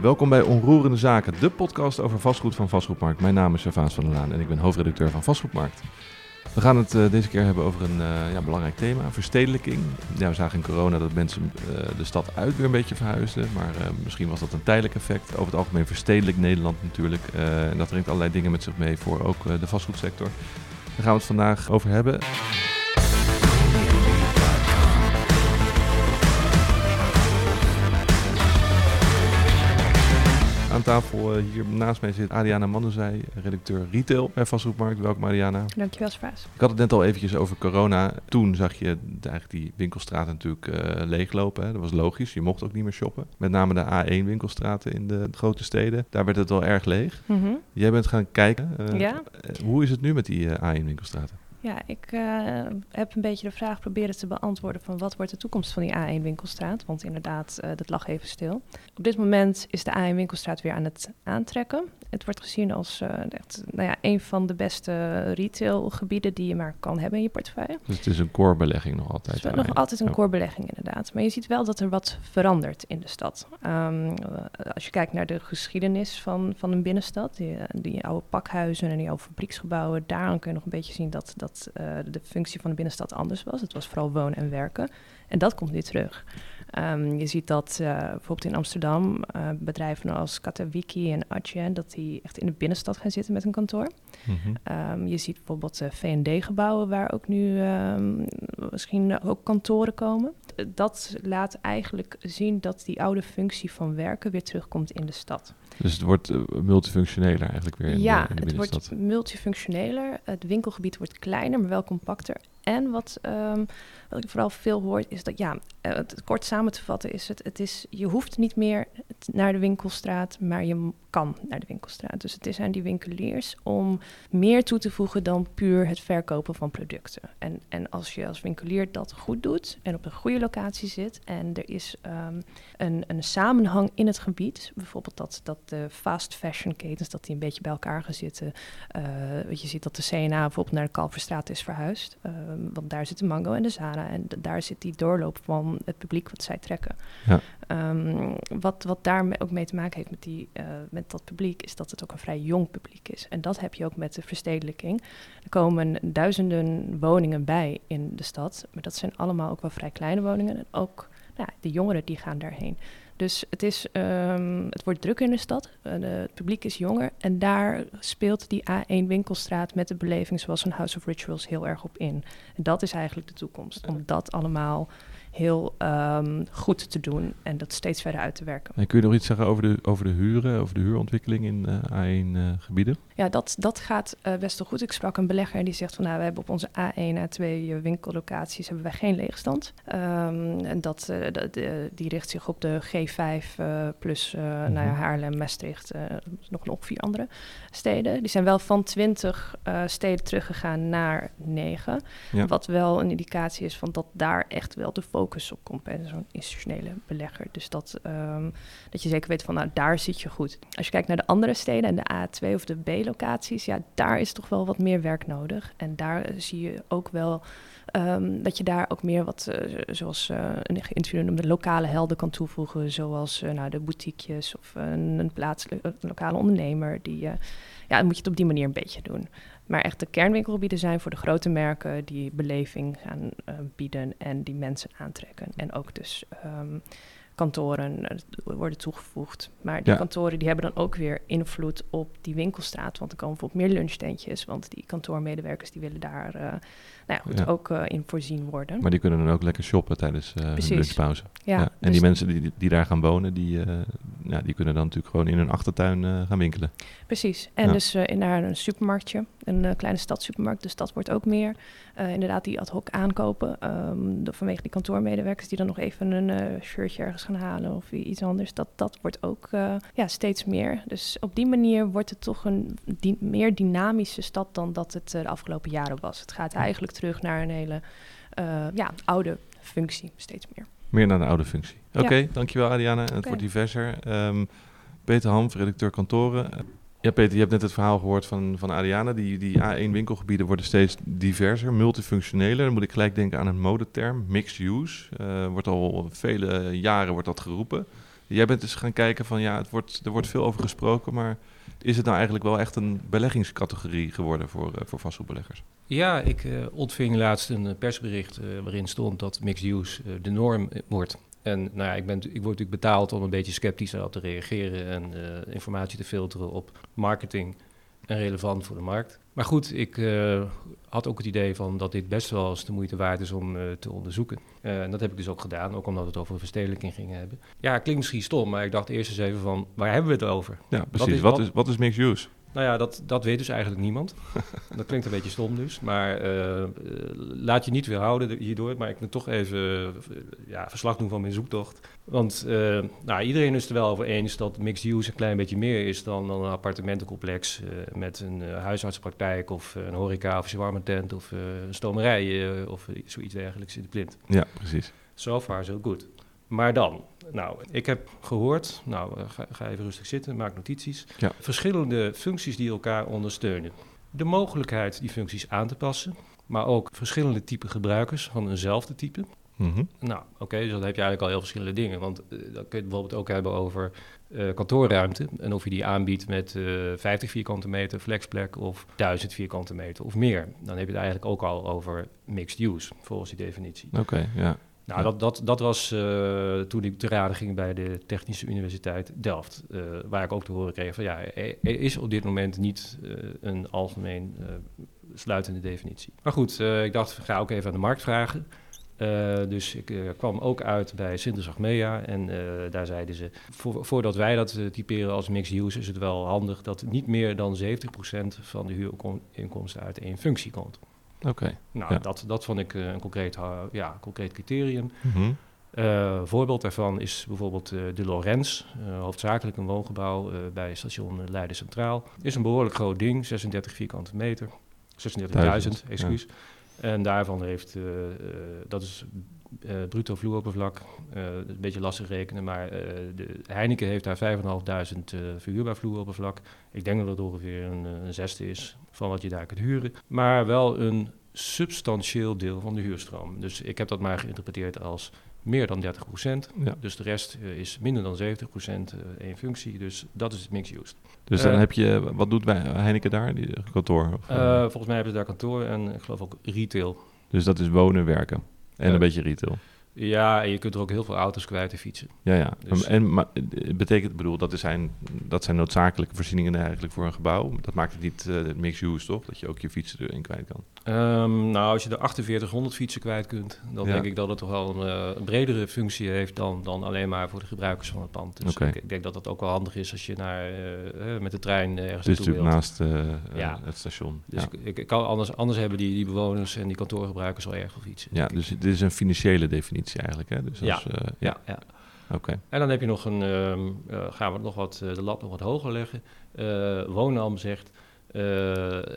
Welkom bij Onroerende Zaken, de podcast over vastgoed van Vastgoedmarkt. Mijn naam is Servaas van der Laan en ik ben hoofdredacteur van Vastgoedmarkt. We gaan het uh, deze keer hebben over een uh, ja, belangrijk thema, verstedelijking. We zagen in corona dat mensen uh, de stad uit weer een beetje verhuisden, maar misschien was dat een tijdelijk effect. Over het algemeen verstedelijk Nederland natuurlijk. en dat brengt allerlei dingen met zich mee voor ook de vastgoedsector. Daar gaan we het vandaag over hebben. Aan tafel eh, hier naast mij zit Ariana Manduzij, redacteur retail bij Vastgoedmarkt. Welkom Ariana. Dankjewel Spaas. Ik had het net al eventjes over corona. Toen zag je eigenlijk die winkelstraten natuurlijk uh, leeglopen. Hè. Dat was logisch, je mocht ook niet meer shoppen. Met name de A1 winkelstraten in de grote steden. Daar werd het wel erg leeg. Mm Jij bent gaan kijken. Uh, ja. Hoe is het nu met die A1 winkelstraten? Ja, ik uh, heb een beetje de vraag proberen te beantwoorden van wat wordt de toekomst van die A1-winkelstraat? Want inderdaad, uh, dat lag even stil. Op dit moment is de A1-winkelstraat weer aan het aantrekken. Het wordt gezien als uh, echt, nou ja, een van de beste retailgebieden die je maar kan hebben in je portefeuille. Dus het is een core belegging nog altijd? Het is nog altijd een core belegging inderdaad. Maar je ziet wel dat er wat verandert in de stad. Um, als je kijkt naar de geschiedenis van, van een binnenstad, die, die oude pakhuizen en die oude fabrieksgebouwen, daaraan kun je nog een beetje zien dat, dat uh, de functie van de binnenstad anders was. Het was vooral wonen en werken. En dat komt nu terug. Um, je ziet dat uh, bijvoorbeeld in Amsterdam uh, bedrijven als Katawiki en Adyen, dat die echt in de binnenstad gaan zitten met een kantoor. Mm -hmm. um, je ziet bijvoorbeeld V&D-gebouwen waar ook nu um, misschien ook kantoren komen. Dat laat eigenlijk zien dat die oude functie van werken weer terugkomt in de stad. Dus het wordt multifunctioneler eigenlijk weer in ja, de, in de het wordt multifunctioneler. Het winkelgebied wordt kleiner, maar wel compacter. En wat, um, wat ik vooral veel hoor, is dat, ja, het kort samen te vatten is het, het is, je hoeft niet meer naar de winkelstraat, maar je kan naar de winkelstraat. Dus het is aan die winkeliers om meer toe te voegen dan puur het verkopen van producten. En, en als je als winkelier dat goed doet en op een goede locatie zit en er is um, een, een samenhang in het gebied, bijvoorbeeld dat, dat de fast fashion ketens, dat die een beetje bij elkaar gaan zitten. Uh, je ziet dat de CNA bijvoorbeeld naar de Kalverstraat is verhuisd. Uh, want daar zit de Mango en de Zara. En daar zit die doorloop van het publiek wat zij trekken. Ja. Um, wat, wat daar ook mee te maken heeft met, die, uh, met dat publiek, is dat het ook een vrij jong publiek is. En dat heb je ook met de verstedelijking. Er komen duizenden woningen bij in de stad. Maar dat zijn allemaal ook wel vrij kleine woningen. En ook nou, de jongeren die gaan daarheen. Dus het, is, um, het wordt druk in de stad, uh, de, het publiek is jonger en daar speelt die A1 winkelstraat met de beleving zoals een House of Rituals heel erg op in. En dat is eigenlijk de toekomst, om dat allemaal heel um, goed te doen en dat steeds verder uit te werken. En kun je nog iets zeggen over de, over de huren, over de huurontwikkeling in uh, A1-gebieden? Ja, dat, dat gaat uh, best wel goed. Ik sprak een belegger die zegt van nou, we hebben op onze A1, A2 winkellocaties hebben wij geen leegstand. Um, en dat, de, de, die richt zich op de G5 plus mm -hmm. nou ja, Haarlem, Maastricht, nog, nog vier andere steden. Die zijn wel van 20 steden teruggegaan naar 9. Ja. Wat wel een indicatie is van dat daar echt wel de focus op komt bij zo'n institutionele belegger. Dus dat, um, dat je zeker weet van, nou, daar zit je goed. Als je kijkt naar de andere steden en de A2 of de B-locaties, ja, daar is toch wel wat meer werk nodig. En daar zie je ook wel um, dat je daar ook meer wat, uh, zoals uh, een interview noemde, lokale helden kan toevoegen. Zoals nou, de boutiquejes of een, een plaatselijke lokale ondernemer. Die, ja, dan moet je het op die manier een beetje doen. Maar echt de kernwinkelgebieden zijn voor de grote merken die beleving gaan bieden en die mensen aantrekken. En ook dus um, kantoren worden toegevoegd. Maar die ja. kantoren die hebben dan ook weer invloed op die winkelstraat. Want er komen bijvoorbeeld meer lunchtentjes. Want die kantoormedewerkers die willen daar uh, nou ja, goed, ja. ook uh, in voorzien worden. Maar die kunnen dan ook lekker shoppen tijdens uh, hun lunchpauze. Ja, En dus die mensen die, die daar gaan wonen, die, ja, die kunnen dan natuurlijk gewoon in hun achtertuin gaan winkelen. Precies. En dus in naar een supermarktje, een kleine stadssupermarkt. Dus dat wordt ook meer. inderdaad, die ad hoc aankopen. Um, de, vanwege die kantoormedewerkers die dan nog even een shirtje ergens gaan halen of iets anders. Dat, dat wordt ook ja, steeds meer. Dus op die manier wordt het toch een di meer dynamische stad dan dat het de afgelopen jaren was. Het gaat eigenlijk terug naar een hele ja, oude functie, steeds meer. Meer naar een oude functie. Oké, okay, ja. dankjewel Ariana. Het okay. wordt diverser. Um, Peter Ham, redacteur kantoren. Ja, Peter, je hebt net het verhaal gehoord van, van Ariana. Die, die A1-winkelgebieden worden steeds diverser, multifunctioneler. Dan moet ik gelijk denken aan een modeterm, mixed use. Uh, wordt al vele jaren wordt dat geroepen. Jij bent dus gaan kijken van ja, het wordt, er wordt veel over gesproken, maar is het nou eigenlijk wel echt een beleggingscategorie geworden voor, uh, voor vastgoedbeleggers? Ja, ik uh, ontving laatst een persbericht waarin stond dat mixed use de norm wordt. En nou ja, ik, ben, ik word natuurlijk betaald om een beetje sceptisch op te reageren en informatie te filteren op marketing en relevant voor de markt. Maar goed, ik uh, had ook het idee van dat dit best wel eens de moeite waard is om uh, te onderzoeken. Uh, en dat heb ik dus ook gedaan, ook omdat we het over verstedelijking gingen hebben. Ja, klinkt misschien stom, maar ik dacht eerst eens even van, waar hebben we het over? Ja, precies. Wat is, wat, wat is, wat is mixed use? Nou ja, dat, dat weet dus eigenlijk niemand. dat klinkt een beetje stom dus. Maar uh, laat je niet weerhouden hierdoor. Maar ik moet toch even uh, ja, verslag doen van mijn zoektocht. Want uh, nou, iedereen is er wel over eens dat mixed use een klein beetje meer is dan, dan een appartementencomplex met een huisartspraktijk of een horeca of een tent of een stomerij of zoiets dergelijks in de plint. Ja, precies. So far, so good. Maar dan, nou, ik heb gehoord, nou, ga, ga even rustig zitten, maak notities. Ja. Verschillende functies die elkaar ondersteunen. De mogelijkheid die functies aan te passen, maar ook verschillende type gebruikers van eenzelfde type. Mm -hmm. Nou, oké, okay, dus dan heb je eigenlijk al heel verschillende dingen. Want uh, dan kun je het bijvoorbeeld ook hebben over uh, kantoorruimte. En of je die aanbiedt met uh, 50 vierkante meter flexplek of 1000 vierkante meter of meer. Dan heb je het eigenlijk ook al over mixed use, volgens die definitie. Oké, okay, ja. Nou, dat, dat, dat was uh, toen ik te raden ging bij de Technische Universiteit Delft. Uh, waar ik ook te horen kreeg van ja, er is op dit moment niet uh, een algemeen sluitende definitie. Maar goed, ik dacht, ga ook even aan de markt vragen. dus ik kwam ook uit bij Sintes Achmea en daar zeiden ze... Vo voordat wij dat typeren als mixed use is het wel handig... dat niet meer dan 70% van de huurinkomsten uit één functie komt. Oké. Okay, nou, ja. dat, dat vond ik uh, een concreet, uh, ja, concreet criterium. Mm -hmm. uh, voorbeeld daarvan is bijvoorbeeld de Lorenz, hoofdzakelijk een woongebouw bij station Leiden Centraal. Is een behoorlijk groot ding, 36 vierkante meter, 36.000, excuus. Ja. En daarvan heeft, dat is bruto vloeroppervlak, een beetje lastig rekenen, maar de Heineken heeft daar 5.500 verhuurbaar vloeroppervlak. Ik denk dat het ongeveer een, een zesde is van wat je daar kunt huren, maar wel een substantieel deel van de huurstroom. Dus ik heb dat maar geïnterpreteerd als meer dan 30 procent. Ja. Dus de rest uh, is minder dan 70 procent uh, één functie. Dus dat is het mixed use. Dus dan heb je, wat doet Heineken daar, die kantoor? Of, volgens mij hebben ze daar kantoor en ik geloof ook retail. Dus dat is wonen, werken en een beetje retail. Ja, en je kunt er ook heel veel auto's kwijt en fietsen. Ja, ja. Dus en maar, betekent, bedoel, dat zijn, dat zijn noodzakelijke voorzieningen eigenlijk voor een gebouw. Dat maakt het niet uh, mixed use, toch? Dat je ook je fietsen erin kwijt kan. Um, nou, als je er 4800 fietsen kwijt kunt, dan ja. denk ik dat het toch wel een, uh, een, bredere functie heeft dan, dan alleen maar voor de gebruikers van het pand. Dus okay. ik, ik, denk dat dat ook wel handig is als je naar, uh, met de trein ergens dus naartoe wilt. naast ja. het station. Dus ja. ik, ik, kan anders, anders hebben die, die bewoners en die kantoorgebruikers al erg veel fietsen. Ja, dus dit is een financiële definitie eigenlijk, hè? Dus ja. Als, uh, ja, ja. Oké. Okay. En dan heb je nog een, um, uh, gaan we nog wat, uh, de lat nog wat hoger leggen. Woonam zegt,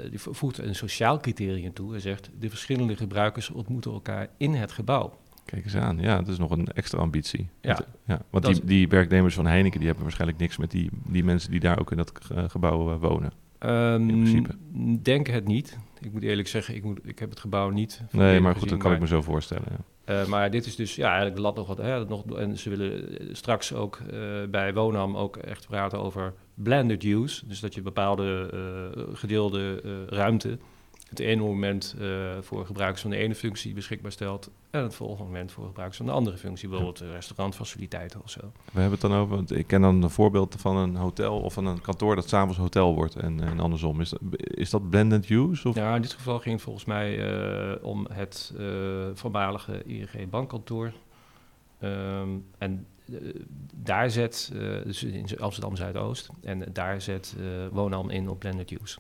die voegt een sociaal criterium toe. Hij zegt, de verschillende gebruikers ontmoeten elkaar in het gebouw. Kijk eens aan, ja, dat is nog een extra ambitie. Ja. Want, ja, want die, die werknemers van Heineken, die hebben waarschijnlijk niks met die, die mensen die daar ook in dat gebouw wonen. Um, in principe. Denk het niet. Ik moet eerlijk zeggen, ik, moet, ik heb het gebouw niet. Nee, maar goed, dat kan maar, ik me zo voorstellen. Ja. Uh, maar dit is dus ja, eigenlijk de lat nog wat. Hè, nog, en ze willen straks ook uh, bij Wonam ook echt praten over blended use. Dus dat je bepaalde gedeelde ruimte het ene moment voor gebruikers van de ene functie beschikbaar stelt. En het volgende moment voor gebruikers van de andere functie. Bijvoorbeeld restaurantfaciliteiten of zo. We hebben het dan over, ik ken dan een voorbeeld van een hotel of van een kantoor dat s'avonds hotel wordt en, en andersom. Is dat, is dat blended use? Of? Ja, in dit geval ging het volgens mij uh, om het uh, voormalige ING bankkantoor. Um, en daar zet, dus in Amsterdam Zuidoost, en daar zet Woonam in op blended use.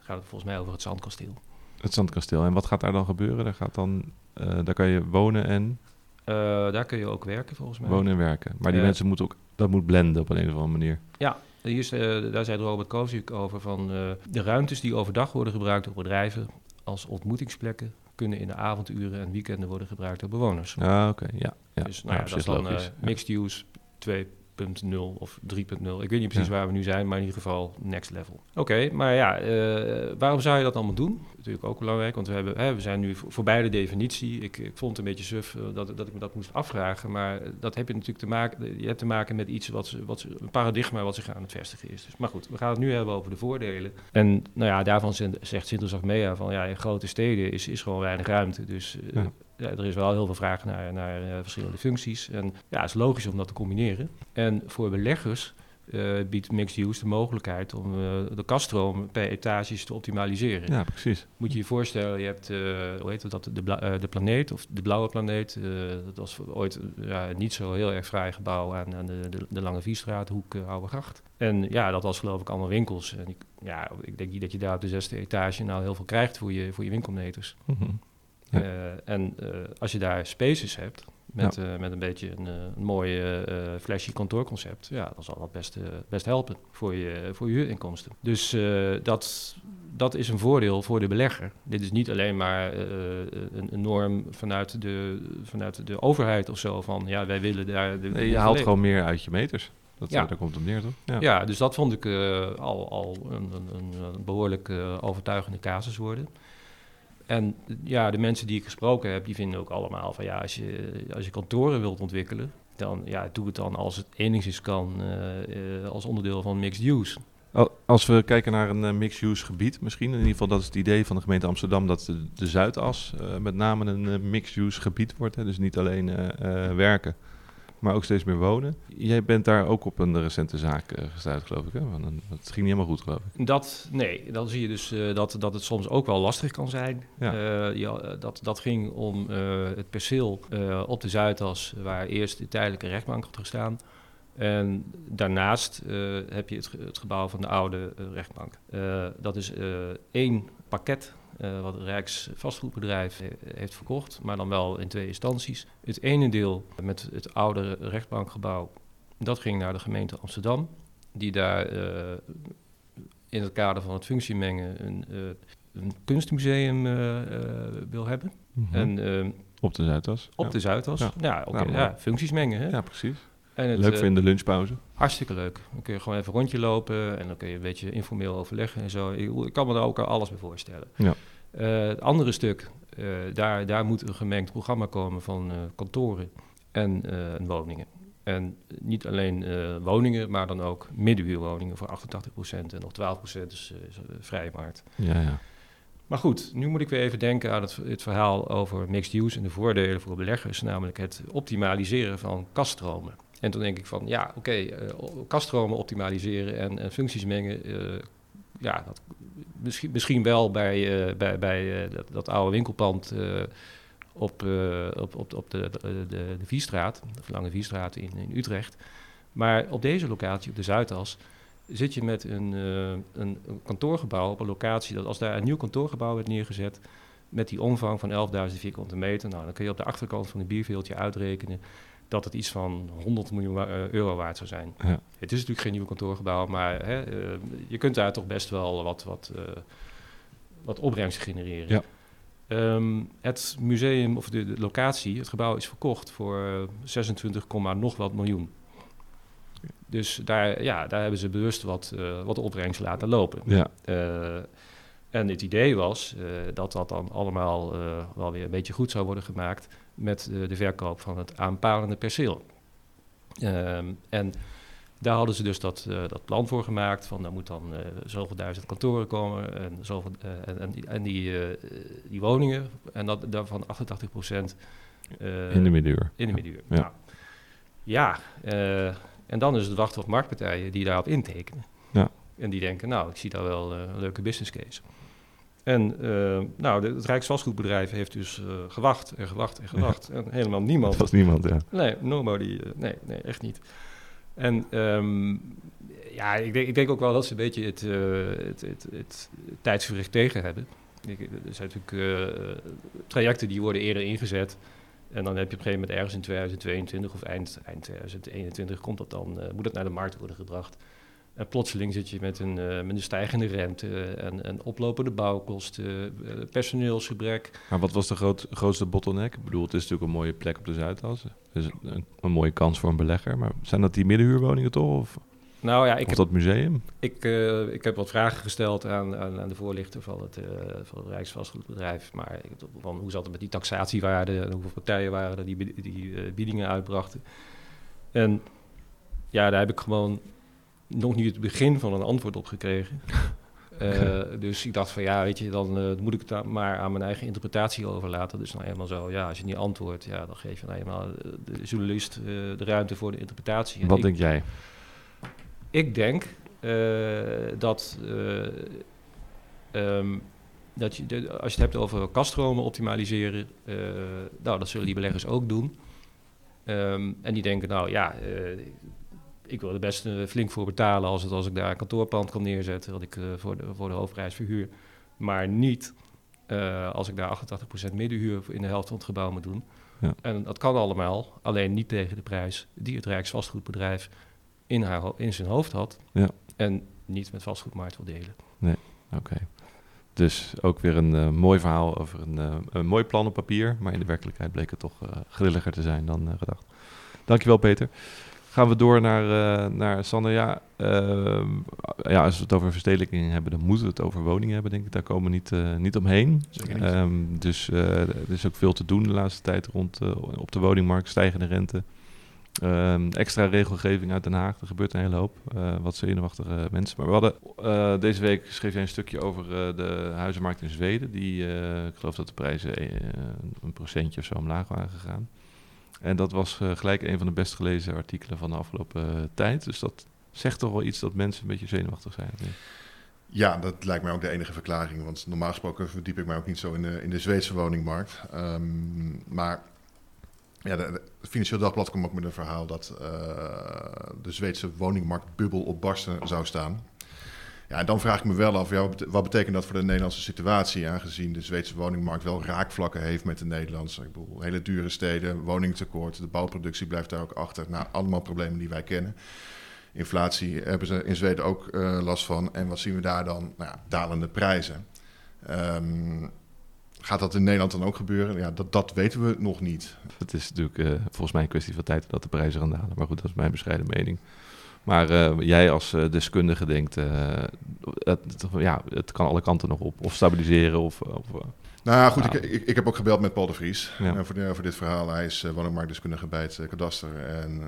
Gaat het volgens mij over het Zandkasteel. Het Zandkasteel. En wat gaat daar dan gebeuren? Daar, gaat dan, daar kan je wonen en... Uh, daar kun je ook werken volgens mij. Wonen en werken. Maar die uh, mensen moeten ook, dat moet blenden op een, een of andere manier. Ja, hier is, daar zei Robert Kozik over van de ruimtes die overdag worden gebruikt door bedrijven als ontmoetingsplekken kunnen in de avonduren en weekenden worden gebruikt door bewoners. Ah, oké, okay. ja, ja. Dus nou ja, dat is dan mixed use 2.0. of 3.0. Ik weet niet precies waar we nu zijn, maar in ieder geval next level. Oké, maar ja, uh, waarom zou je dat allemaal doen? Natuurlijk ook belangrijk, want we, hebben, hè, we zijn nu voorbij de definitie. Ik, ik vond het een beetje suf uh, dat, dat ik me dat moest afvragen, maar dat heb je natuurlijk te maken, je hebt te maken met iets wat, wat een paradigma wat zich aan het vestigen is. Dus, maar goed, we gaan het nu hebben over de voordelen. En nou ja, daarvan zegt Sinter Achmea van ja, in grote steden is, is gewoon weinig ruimte. Dus uh, ja ja, er is wel heel veel vraag naar, naar uh, verschillende functies. En ja, het is logisch om dat te combineren. En voor beleggers uh, biedt mixed use de mogelijkheid om uh, de kaststroom per etages te optimaliseren. Ja, precies. Moet je je voorstellen, je hebt, hoe heet dat, de, de planeet of de blauwe planeet. dat was ooit ja, niet zo heel erg vrij gebouw aan, aan de, de, de, Lange Viestraat, Hoek, Oude Gracht. En ja, dat was geloof ik allemaal winkels. En ik, ja, ik denk niet dat je daar op de zesde etage nou heel veel krijgt voor je, voor je winkelmeters. Mm -hmm. Ja. Uh, en uh, als je daar spaces hebt, met, ja. uh, met een beetje een, een mooie flashy kantoorconcept, ja, dan zal dat best, best helpen voor je, voor je huurinkomsten. Dus dat, dat is een voordeel voor de belegger. Dit is niet alleen maar een, een, norm vanuit de, vanuit de overheid of zo, van ja, wij willen daar... De, nee, je haalt gewoon meer uit je meters. Dat, ja. Daar komt het neer, toch? Ja. ja, dus dat vond ik al, al een, een, een behoorlijk overtuigende casus worden. En ja, de mensen die ik gesproken heb, die vinden ook allemaal van ja, als je, als je kantoren wilt ontwikkelen, dan ja, doe het dan als het enigszins kan uh, uh, als onderdeel van mixed use. Als we kijken naar een uh, mixed-use gebied, misschien, in ieder geval dat is het idee van de gemeente Amsterdam, dat de, de Zuidas met name een mixed-use gebied wordt. Hè, dus niet alleen werken, maar ook steeds meer wonen. Jij bent daar ook op een recente zaak uh, gestuurd, geloof ik. Hè? Want het ging niet helemaal goed, geloof ik. Dat, nee, dan zie je dus uh, dat, dat het soms ook wel lastig kan zijn. Ja. Uh, ja, dat, dat ging om het perceel op de Zuidas, waar eerst de tijdelijke rechtbank had gestaan. En daarnaast heb je het, het, gebouw van de oude rechtbank. dat is één pakket uh, wat het Rijksvastgoedbedrijf heeft verkocht, maar dan wel in twee instanties. Het ene deel met het oude rechtbankgebouw, dat ging naar de gemeente Amsterdam, die daar uh, in het kader van het functiemengen een, uh, een kunstmuseum wil hebben. Mm -hmm. en, op de Zuidas. Op ja. de Zuidas, ja, ja, okay, ja, ja functies mengen. Hè? Ja, precies. En het, leuk voor in de lunchpauze. Hartstikke leuk. Dan kun je gewoon even een rondje lopen en dan kun je een beetje informeel overleggen en zo. Ik, kan me daar ook alles bij voorstellen. Ja. Uh, het andere stuk, uh, daar, daar moet een gemengd programma komen van kantoren en, en, woningen. En niet alleen woningen, maar dan ook middenhuurwoningen voor 88% en nog 12% is vrije markt. Ja, ja. Maar goed, nu moet ik weer even denken aan het, het verhaal over mixed use en de voordelen voor beleggers, namelijk het optimaliseren van kaststromen. En toen denk ik van, ja, oké, uh, kaststromen optimaliseren en, functies mengen, uh, ja, dat, misschien, misschien wel bij, uh, bij, bij dat, dat, oude winkelpand op, op, op, op de, de, de, de de Lange Viestraat in, in Utrecht. Maar op deze locatie, op de Zuidas, zit je met een, een, een, kantoorgebouw op een locatie dat als daar een nieuw kantoorgebouw werd neergezet, met die omvang van 11.000 vierkante meter, nou, dan kun je op de achterkant van een bierveeltje uitrekenen dat het iets van 100 miljoen uh, euro waard zou zijn. Ja. Het is natuurlijk geen nieuw kantoorgebouw, maar hè, uh, je kunt daar toch best wel wat, wat, uh, wat opbrengst genereren. Ja. Um, het museum, of de, de, locatie, het gebouw is verkocht voor 26, nog wat miljoen. Dus daar, ja, daar hebben ze bewust wat, wat opbrengst laten lopen. Ja. En het idee was uh, dat dat dan allemaal wel weer een beetje goed zou worden gemaakt met uh, de verkoop van het aanpalende perceel. Um, en daar hadden ze dus dat, dat plan voor gemaakt, van daar moet dan zoveel duizend kantoren komen en, zoveel, en, en, die, en die, die, woningen, en dat, daarvan 88 procent... in de middenuur. In de middenuur, ja. Nou, ja, en dan is het wachten op marktpartijen die daarop intekenen. Ja. En die denken, nou, ik zie daar wel een leuke business case. En uh, nou, de, het Rijksvastgoedbedrijf heeft dus uh, gewacht en gewacht en gewacht. En helemaal niemand. Dat was niemand, ja. Nee, nobody. Uh, nee, nee, echt niet. En um, ja, ik denk, ik denk ook wel dat ze een beetje het, het, het, het, tijdsverricht tegen hebben. Ik, er zijn natuurlijk trajecten die worden eerder ingezet. En dan heb je op een gegeven moment ergens in 2022 of eind, eind 2021 komt dat dan, moet dat naar de markt worden gebracht. En plotseling zit je met een, met een stijgende rente en, en oplopende bouwkosten, personeelsgebrek. Maar wat was de groot, grootste bottleneck? Ik bedoel, het is natuurlijk een mooie plek op de Zuidas. Dus een, een mooie kans voor een belegger. Maar zijn dat die middenhuurwoningen toch? Of? Nou ja, ik of dat museum? Ik, uh, ik heb wat vragen gesteld aan, aan, aan de voorlichter van het, uh, van het Rijksvastgoedbedrijf. Maar van, hoe zat het met die taxatiewaarde en hoeveel partijen waren er die, die uh, biedingen uitbrachten. En ja, daar heb ik gewoon nog niet het begin van een antwoord op gekregen. dus ik dacht van ja, weet je, dan moet ik het maar aan mijn eigen interpretatie overlaten. Dus nou eenmaal zo, ja, als je niet antwoordt, ja, dan geef je nou eenmaal de journalist de ruimte voor de interpretatie. Wat denk jij? ik denk dat, um, dat je, de, als je het hebt over kaststromen optimaliseren, nou, dat zullen die beleggers ook doen. Um, en die denken, nou ja, ik wil er best flink voor betalen als, het, als ik daar een kantoorpand kan neerzetten, wat ik voor, de, voor de hoofdprijs verhuur. Maar niet als ik daar 88% middenhuur in de helft van het gebouw moet doen. Ja. En dat kan allemaal, alleen niet tegen de prijs die het Rijksvastgoedbedrijf in, haar, in zijn hoofd had. Ja. En niet met vastgoedmarkt wil delen. Nee, oké. Dus ook weer een uh, mooi verhaal over een, uh, een mooi plan op papier. Maar in de werkelijkheid bleek het toch grilliger te zijn dan gedacht. Dankjewel, Peter. Gaan we door naar, naar Sander. Ja, ehm, ja, als we het over verstedelijking hebben, dan moeten we het over woningen hebben, denk ik. Daar komen we niet, niet omheen. Um, dus er is ook veel te doen de laatste tijd rond op de woningmarkt, stijgende rente. Um, extra regelgeving uit Den Haag. Er gebeurt een hele hoop. Wat zenuwachtige mensen. Maar we hadden deze week schreef jij een stukje over de huizenmarkt in Zweden. Die, ik geloof dat de prijzen een procentje of zo omlaag waren gegaan. En dat was gelijk een van de best gelezen artikelen van de afgelopen tijd. Dus dat zegt toch wel iets dat mensen een beetje zenuwachtig zijn. Ja, dat lijkt mij ook de enige verklaring. Want normaal gesproken verdiep ik mij ook niet zo in de, in de Zweedse woningmarkt. Um, maar ja, de, Financieel Dagblad kwam ook met een verhaal dat uh, de Zweedse woningmarktbubbel op barsten zou staan. Ja, dan vraag ik me wel af, ja, wat betekent dat voor de Nederlandse situatie, aangezien de Zweedse woningmarkt wel raakvlakken heeft met de Nederlandse. Ik bedoel, hele dure steden, woningtekort, de bouwproductie blijft daar ook achter. Nou, allemaal problemen die wij kennen. Inflatie hebben ze in Zweden ook uh, last van. En wat zien we daar dan? Nou, ja, dalende prijzen. Um, Gaat dat in Nederland dan ook gebeuren? Ja, dat, dat weten we nog niet. Het is natuurlijk uh, volgens mij een kwestie van tijd dat de prijzen gaan dalen. Maar goed, dat is mijn bescheiden mening. Maar uh, jij als uh, deskundige denkt, het, ja, het kan alle kanten nog op. Of stabiliseren of... of nou ja, goed, ik, ik, ik, heb ook gebeld met Paul de Vries ja. voor, de, voor dit verhaal. Hij is woningmarktdeskundige bij het kadaster en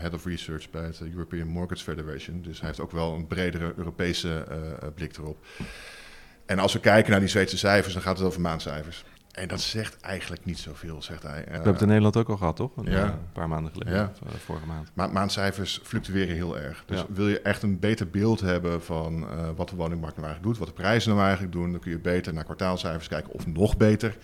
Head of Research bij het European Mortgage Federation. Dus hij heeft ook wel een bredere Europese blik erop. En als we kijken naar die Zweedse cijfers, dan gaat het over maandcijfers. En dat zegt eigenlijk niet zoveel, zegt hij. We hebben het in Nederland ook al gehad, toch? Een, ja. een paar maanden geleden, ja. uh, vorige maand. Maar maandcijfers fluctueren heel erg. Dus ja. wil je echt een beter beeld hebben van uh, wat de woningmarkt nou eigenlijk doet, wat de prijzen nou eigenlijk doen, dan kun je beter naar kwartaalcijfers kijken of nog beter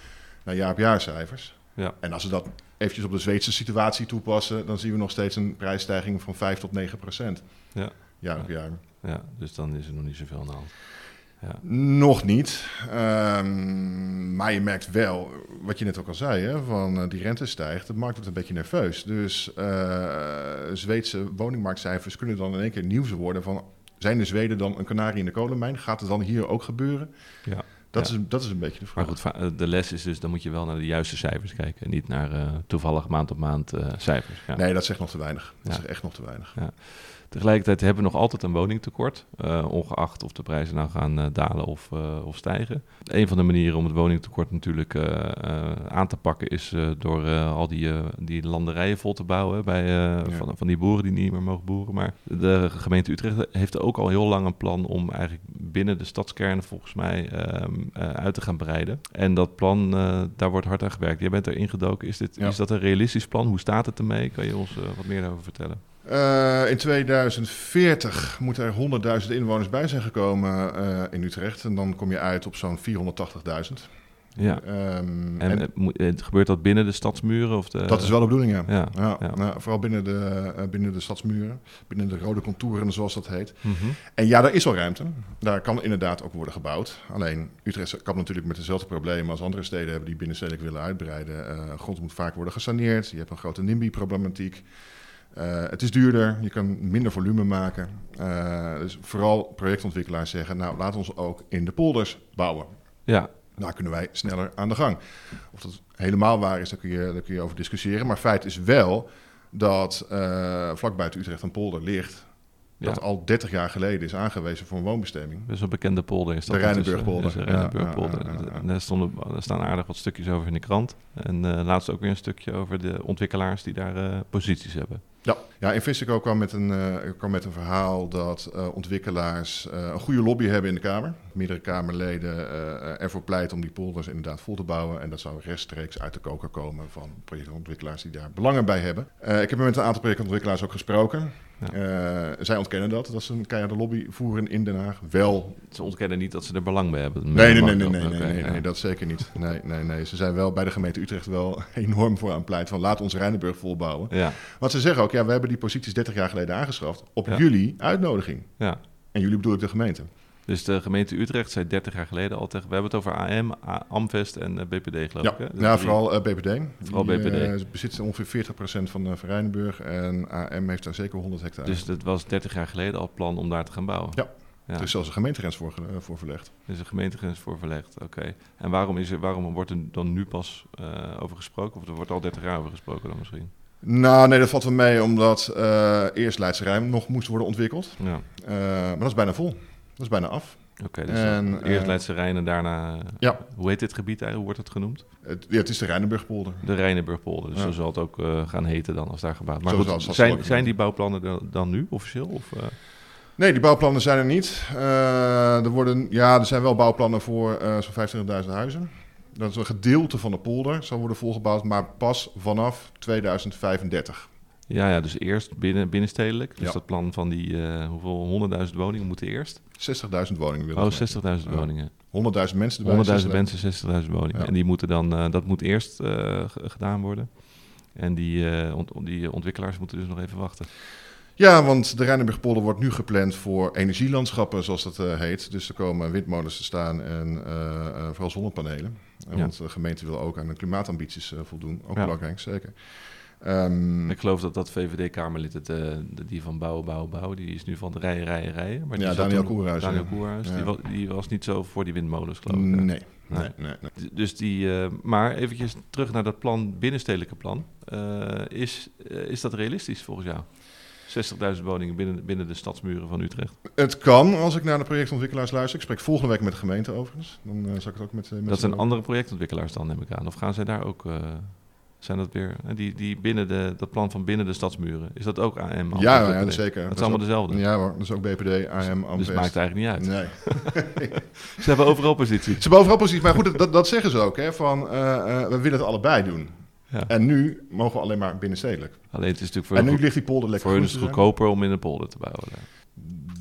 naar jaar-op-jaarcijfers. Ja. En als we dat eventjes op de Zweedse situatie toepassen, dan zien we nog steeds een prijsstijging van 5 tot 9 procent. Ja. Jaar op jaar. Ja, dus dan is er nog niet zoveel aan de hand. Ja. Nog niet. Um, maar je merkt wel, wat je net ook al zei, hè, van uh, die rente stijgt, de markt wordt een beetje nerveus. Dus uh, Zweedse woningmarktcijfers kunnen dan in één keer nieuws worden van, zijn de Zweden dan een kanarie in de kolenmijn? Gaat het dan hier ook gebeuren? Ja. Dat, ja. is, dat is een beetje de vraag. Maar goed, eh, de les is dus, dan moet je wel naar de juiste cijfers kijken. En niet naar uh, toevallig maand op maand cijfers. Ja. Nee, dat zegt nog te weinig. Dat is echt nog te weinig. Tegelijkertijd hebben we nog altijd een woningtekort, uh, ongeacht of de prijzen nou gaan uh, dalen of, uh, of stijgen. Een van de manieren om het woningtekort natuurlijk aan te pakken is door al die, die landerijen vol te bouwen bij, ja. van, van die boeren die niet meer mogen boeren. Maar de gemeente Utrecht heeft ook al heel lang een plan om eigenlijk binnen de stadskernen volgens mij ehm, uit te gaan breiden. En dat plan, daar wordt hard aan gewerkt. Jij bent er ingedoken. Is, dit, ja. is dat een realistisch plan? Hoe staat het ermee? Kan je ons wat meer daarover vertellen? Uh, in 2040 moeten er 100.000 inwoners bij zijn gekomen uh, in Utrecht. En dan kom je uit op zo'n 480.000. Ja. Um, en, en gebeurt dat binnen de stadsmuren? Of de... Dat is wel de bedoeling, ja. ja, ja, ja. Nou, vooral binnen de, uh, binnen de stadsmuren, binnen de rode contouren, zoals dat heet. Mm -hmm. En ja, daar is al ruimte. Daar kan inderdaad ook worden gebouwd. Alleen Utrecht kan natuurlijk met dezelfde problemen als andere steden hebben die binnenstedelijk willen uitbreiden. grond moet vaak worden gesaneerd. Je hebt een grote NIMBY-problematiek. Uh, het is duurder, je kan minder volume maken. Uh, dus vooral projectontwikkelaars zeggen, nou laat ons ook in de polders bouwen. Ja. Daar kunnen wij sneller aan de gang. Of dat helemaal waar is, daar kun je, daar kun je over discussiëren. Maar feit is wel dat uh, vlak buiten Utrecht een polder ligt dat al 30 jaar geleden is aangewezen voor een woonbestemming. Dus een bekende polder is dat. De Rijnenburgpolder. De Rijnenburgpolder. Daar, stonden, daar staan aardig wat stukjes over in de krant. En uh, laatst ook weer een stukje over de ontwikkelaars die daar uh, posities hebben. Ja, ja Investico kwam met een, uh, kwam met een verhaal dat ontwikkelaars een goede lobby hebben in de Kamer. Meerdere Kamerleden ervoor pleiten om die polders inderdaad vol te bouwen. En dat zou rechtstreeks uit de koker komen van projectontwikkelaars die daar belangen bij hebben. ik heb met een aantal projectontwikkelaars ook gesproken. Ja. Uh, zij ontkennen dat, dat ze een keiharde lobby voeren in Den Haag. Wel. Ze ontkennen niet dat ze er belang bij hebben. Nee, nee, nee, nee, nee, nee, dat zeker niet. Nee, nee, nee. Ze zijn wel bij de gemeente Utrecht wel enorm voor aan pleit van laat ons Rijnenburg volbouwen. Ja. Want ze zeggen ook, ja, we hebben die posities 30 jaar geleden aangeschaft op jullie uitnodiging. Ja. En jullie bedoel ik de gemeente. Dus de gemeente Utrecht zei 30 jaar geleden al tegen... We hebben het over AM, Amvest en uh, BPD, geloof ja. ik. Hè? Dus ja, vooral uh, BPD. Vooral die, BPD. Uh, bezit ongeveer 40% van uh. En AM heeft daar zeker 100 hectare. Dus het was 30 jaar geleden al plan om daar te gaan bouwen? Ja. ja. Er is zelfs een gemeentegrens voor, voor verlegd. Er is een gemeentegrens voor verlegd, oké. Okay. En waarom, is er, waarom wordt er dan nu pas over gesproken? Of er wordt al 30 jaar over gesproken dan misschien? Nou, nee, dat valt wel mee, omdat eerst Leidse Rijn nog moest worden ontwikkeld. Ja. maar dat is bijna vol. Dat is bijna af. Oké, okay, dus en, eerst uh, Leidse Rijn en daarna... Ja. Hoe heet dit gebied eigenlijk? Hoe wordt het genoemd? Het, ja, het is de Rijnenburgpolder. De Rijnenburgpolder, dus ja. zo zal het ook uh, gaan heten dan als daar gebouwd Maar goed, zijn, zijn die bouwplannen dan, dan nu officieel? Of, uh... Nee, die bouwplannen zijn er niet. er, worden, ja, er zijn wel bouwplannen voor zo'n 25.000 huizen. Dat is een gedeelte van de polder, zal worden volgebouwd, maar pas vanaf 2035. Ja, ja, dus eerst binnen, binnenstedelijk. Dus Ja. dat plan van die, uh, hoeveel, 100.000 woningen moeten eerst? 60.000 woningen willen Oh, we. 60.000 Ja. woningen. 100.000 mensen erbij. 100.000 60.000. mensen, 60.000 woningen. Ja. En die moeten dan, eh, dat moet eerst eh, gedaan worden. En die, eh, ont- die ontwikkelaars moeten dus nog even wachten. Ja, want de Rijnenburgpolder wordt nu gepland voor energielandschappen, zoals dat eh, heet. Dus er komen windmolens te staan en eh, eh, vooral zonnepanelen. Eh, Ja. Want de gemeente wil ook aan de klimaatambities eh, voldoen. Ook Ja. belangrijk, zeker. Ehm, Ik geloof dat dat VVD-Kamerlid, het, eh, die van bouwen, bouwen, bouwen, die is nu van de rijen, rijen, rijen. Maar die Ja, Daniel Koerhuis, Daniel. Koerhuis, Ja. die, was, die was niet zo voor die windmolens, geloof ik. nee, nee, Nee. Dus die, eh, maar eventjes terug naar dat plan, binnenstedelijke plan. Eh, is, is dat realistisch volgens jou? 60.000 woningen binnen, binnen de stadsmuren van Utrecht. Het kan, als ik naar de projectontwikkelaars luister. Ik spreek volgende week met de gemeente overigens. Dan eh, zal ik het ook met, met Dat zijn andere projectontwikkelaars dan, neem ik aan. Of gaan zij daar ook... zijn dat weer... die, die binnen de, dat plan van binnen de stadsmuren. Is dat ook AM? Ja, ja, dat zeker. Het Dat is allemaal dezelfde. Ja hoor, dat is ook BPD, AM, dus Amvest. het maakt eigenlijk niet uit. Nee. Ze hebben overal positie. Ze hebben overal precies, maar goed, dat, dat zeggen ze ook. Hè, van, eh, eh, we willen het allebei doen. Ja. En nu mogen we alleen maar binnenstedelijk. Alleen het is natuurlijk voor, En nu ligt die polder lekker voor hun is het goedkoper om in een polder te bouwen.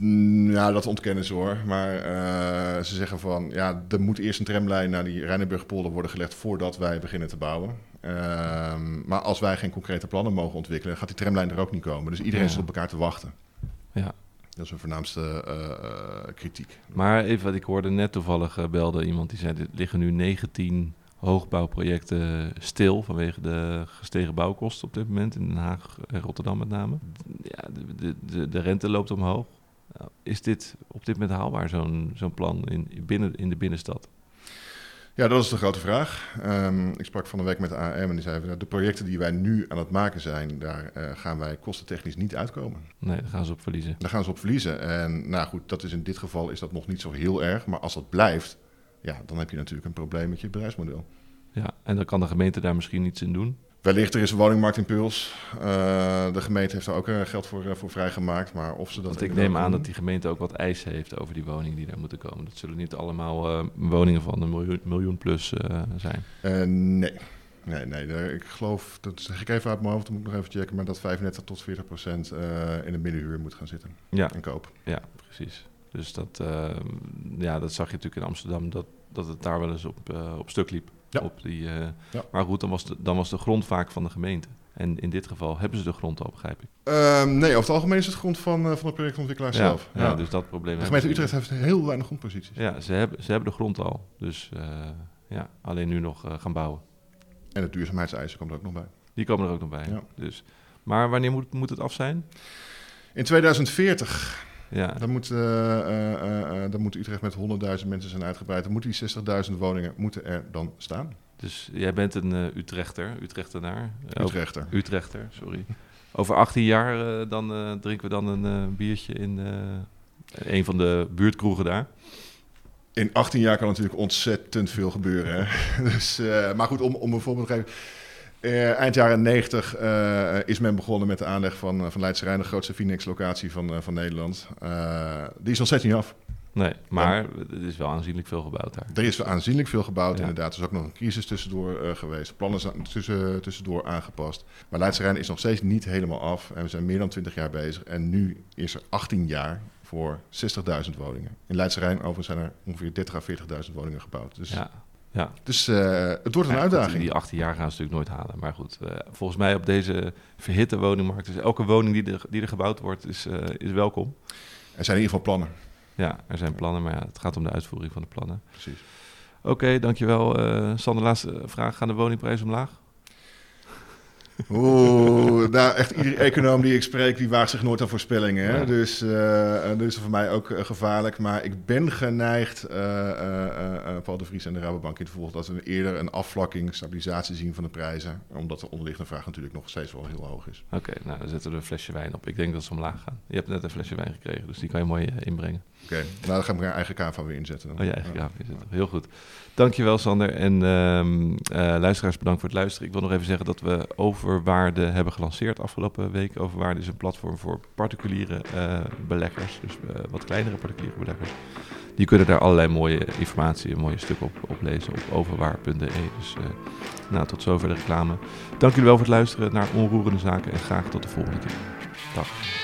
Mm, Ja, dat ontkennen ze hoor. Maar eh, ze zeggen van, ja, er moet eerst een tramlijn naar die Rijnenburgpolder worden gelegd voordat wij beginnen te bouwen. Ehm, maar als wij geen concrete plannen mogen ontwikkelen, gaat die tramlijn er ook niet komen. Dus iedereen Ja. zit op elkaar te wachten. Ja. Dat is hun voornaamste eh, eh, kritiek. Maar even wat ik hoorde net toevallig belde iemand die zei... er liggen nu 19 hoogbouwprojecten stil... vanwege de gestegen bouwkosten op dit moment... in Den Haag en Rotterdam met name. Ja, de, de, de rente loopt omhoog. Nou, Is dit op dit moment haalbaar, zo'n zo'n plan in, binnen, in de binnenstad? Ja, dat is de grote vraag. Ehm, ik sprak van de week met de AM en die zei... van, de projecten die wij nu aan het maken zijn... daar eh, gaan wij kostentechnisch niet uitkomen. Nee, daar gaan ze op verliezen. Daar gaan ze op verliezen. En nou goed, dat is in dit geval is dat nog niet zo heel erg. Maar als dat blijft, ja, dan heb je natuurlijk een probleem met je bedrijfsmodel. Ja, en dan kan de gemeente daar misschien iets in doen. Wellicht er is een woningmarktimpuls. Eh de gemeente heeft er ook eh, geld voor, eh, voor vrijgemaakt. Maar of ze dat Want ik neem aan dat die gemeente ook wat eisen heeft over die woningen die daar moeten komen. Dat zullen niet allemaal woningen van een miljoen, miljoen plus zijn. Nee. Nee, nee. daar- ik geloof, dat zeg ik even uit mijn hoofd, dat moet ik nog even checken. Maar dat 35 tot 40 procent in de middenhuur moet gaan zitten. Ja, En koop. ja precies. Dus dat, ja, dat zag je natuurlijk in Amsterdam, dat, dat het daar wel eens op, op stuk liep. Ja. Op die, eh, Ja. Maar goed, dan was, de, dan was de grond vaak van de gemeente. En in dit geval hebben ze de grond al, begrijp ik. Ehm, nee, over het algemeen is het grond van, eh, van de projectontwikkelaar zelf. Ja, dus dat probleem de gemeente Utrecht heeft heel weinig grondposities. Ja, ze hebben, ze hebben de grond al. Dus eh, ja, alleen nu nog gaan bouwen. En de duurzaamheidseisen komt er ook nog bij. Die komen er ook nog bij. Ja. Dus, Maar wanneer moet, moet het af zijn? In 2040. Ja. Dan moet, eh, eh, eh, dan moet Utrecht met 100.000 mensen zijn uitgebreid. Dan moeten die 60.000 woningen moeten er dan staan. Dus jij bent een eh, Utrechter, Utrechtenaar. Over- Utrechter. Utrechter, sorry. Over 18 jaar dan drinken we dan een biertje in een van de buurtkroegen daar. In 18 jaar kan natuurlijk ontzettend veel gebeuren. Hè? Dus, maar goed, om, om een voorbeeld te geven. Eh, eind jaren 90 eh, is men begonnen met de aanleg van, eh, van Leidse Rijn, de grootste Phoenix-locatie van, van Nederland. Die is nog steeds niet af. Nee, maar er is wel aanzienlijk veel gebouwd daar. Er is aanzienlijk veel gebouwd, Ja. inderdaad. Er is ook nog een crisis tussendoor geweest. Plannen zijn tussen, tussendoor aangepast. Maar Leidse Rijn is nog steeds niet helemaal af. En we zijn meer dan 20 jaar bezig. En nu is er 18 jaar voor 60.000 woningen. In Leidse Rijn overigens zijn er ongeveer 30.000 à 40.000 woningen gebouwd. Dus, Ja, ja. dus eh, het wordt een Ja, uitdaging. die 18 jaar gaan ze natuurlijk nooit halen. Maar goed, eh, volgens mij op deze verhitte woningmarkt... dus elke woning die er, die er gebouwd wordt, is, eh, is welkom. Er zijn in ieder geval plannen. Ja, er zijn plannen, maar ja, het gaat om de uitvoering van de plannen. Precies. Oké, dankjewel. Sander, laatste vraag. Gaan de woningprijzen omlaag? Oeh, nou echt iedere econoom die ik spreek, die waagt zich nooit aan voorspellingen. Hè? Ja. Dus eh dat is voor mij ook eh, gevaarlijk. Maar ik ben geneigd, eh, Paul de Vries en de Rabobank in te volgen, dat we eerder een afvlakking, stabilisatie zien van de prijzen. Omdat de onderliggende vraag natuurlijk nog steeds wel heel hoog is. Oké, nou dan zetten we een flesje wijn op. Ik denk dat ze omlaag gaan. Je hebt net een flesje wijn gekregen, dus die kan je mooi inbrengen. Oké, nou dan ga ik mijn eigen KV weer inzetten. Dan. Oh ja, eigen Ja. is het. Heel goed. Dankjewel Sander. En ehm, eh, luisteraars, bedankt voor het luisteren. Ik wil nog even zeggen dat we Overwaarde hebben gelanceerd afgelopen week. Overwaarde is een platform voor particuliere eh, beleggers, dus eh, wat kleinere particuliere beleggers. Die kunnen daar allerlei mooie informatie en mooie stukken op, op lezen op overwaar.de. Dus eh, nou, tot zover de reclame. Dank jullie wel voor het luisteren naar Onroerende Zaken en graag tot de volgende keer. Dag.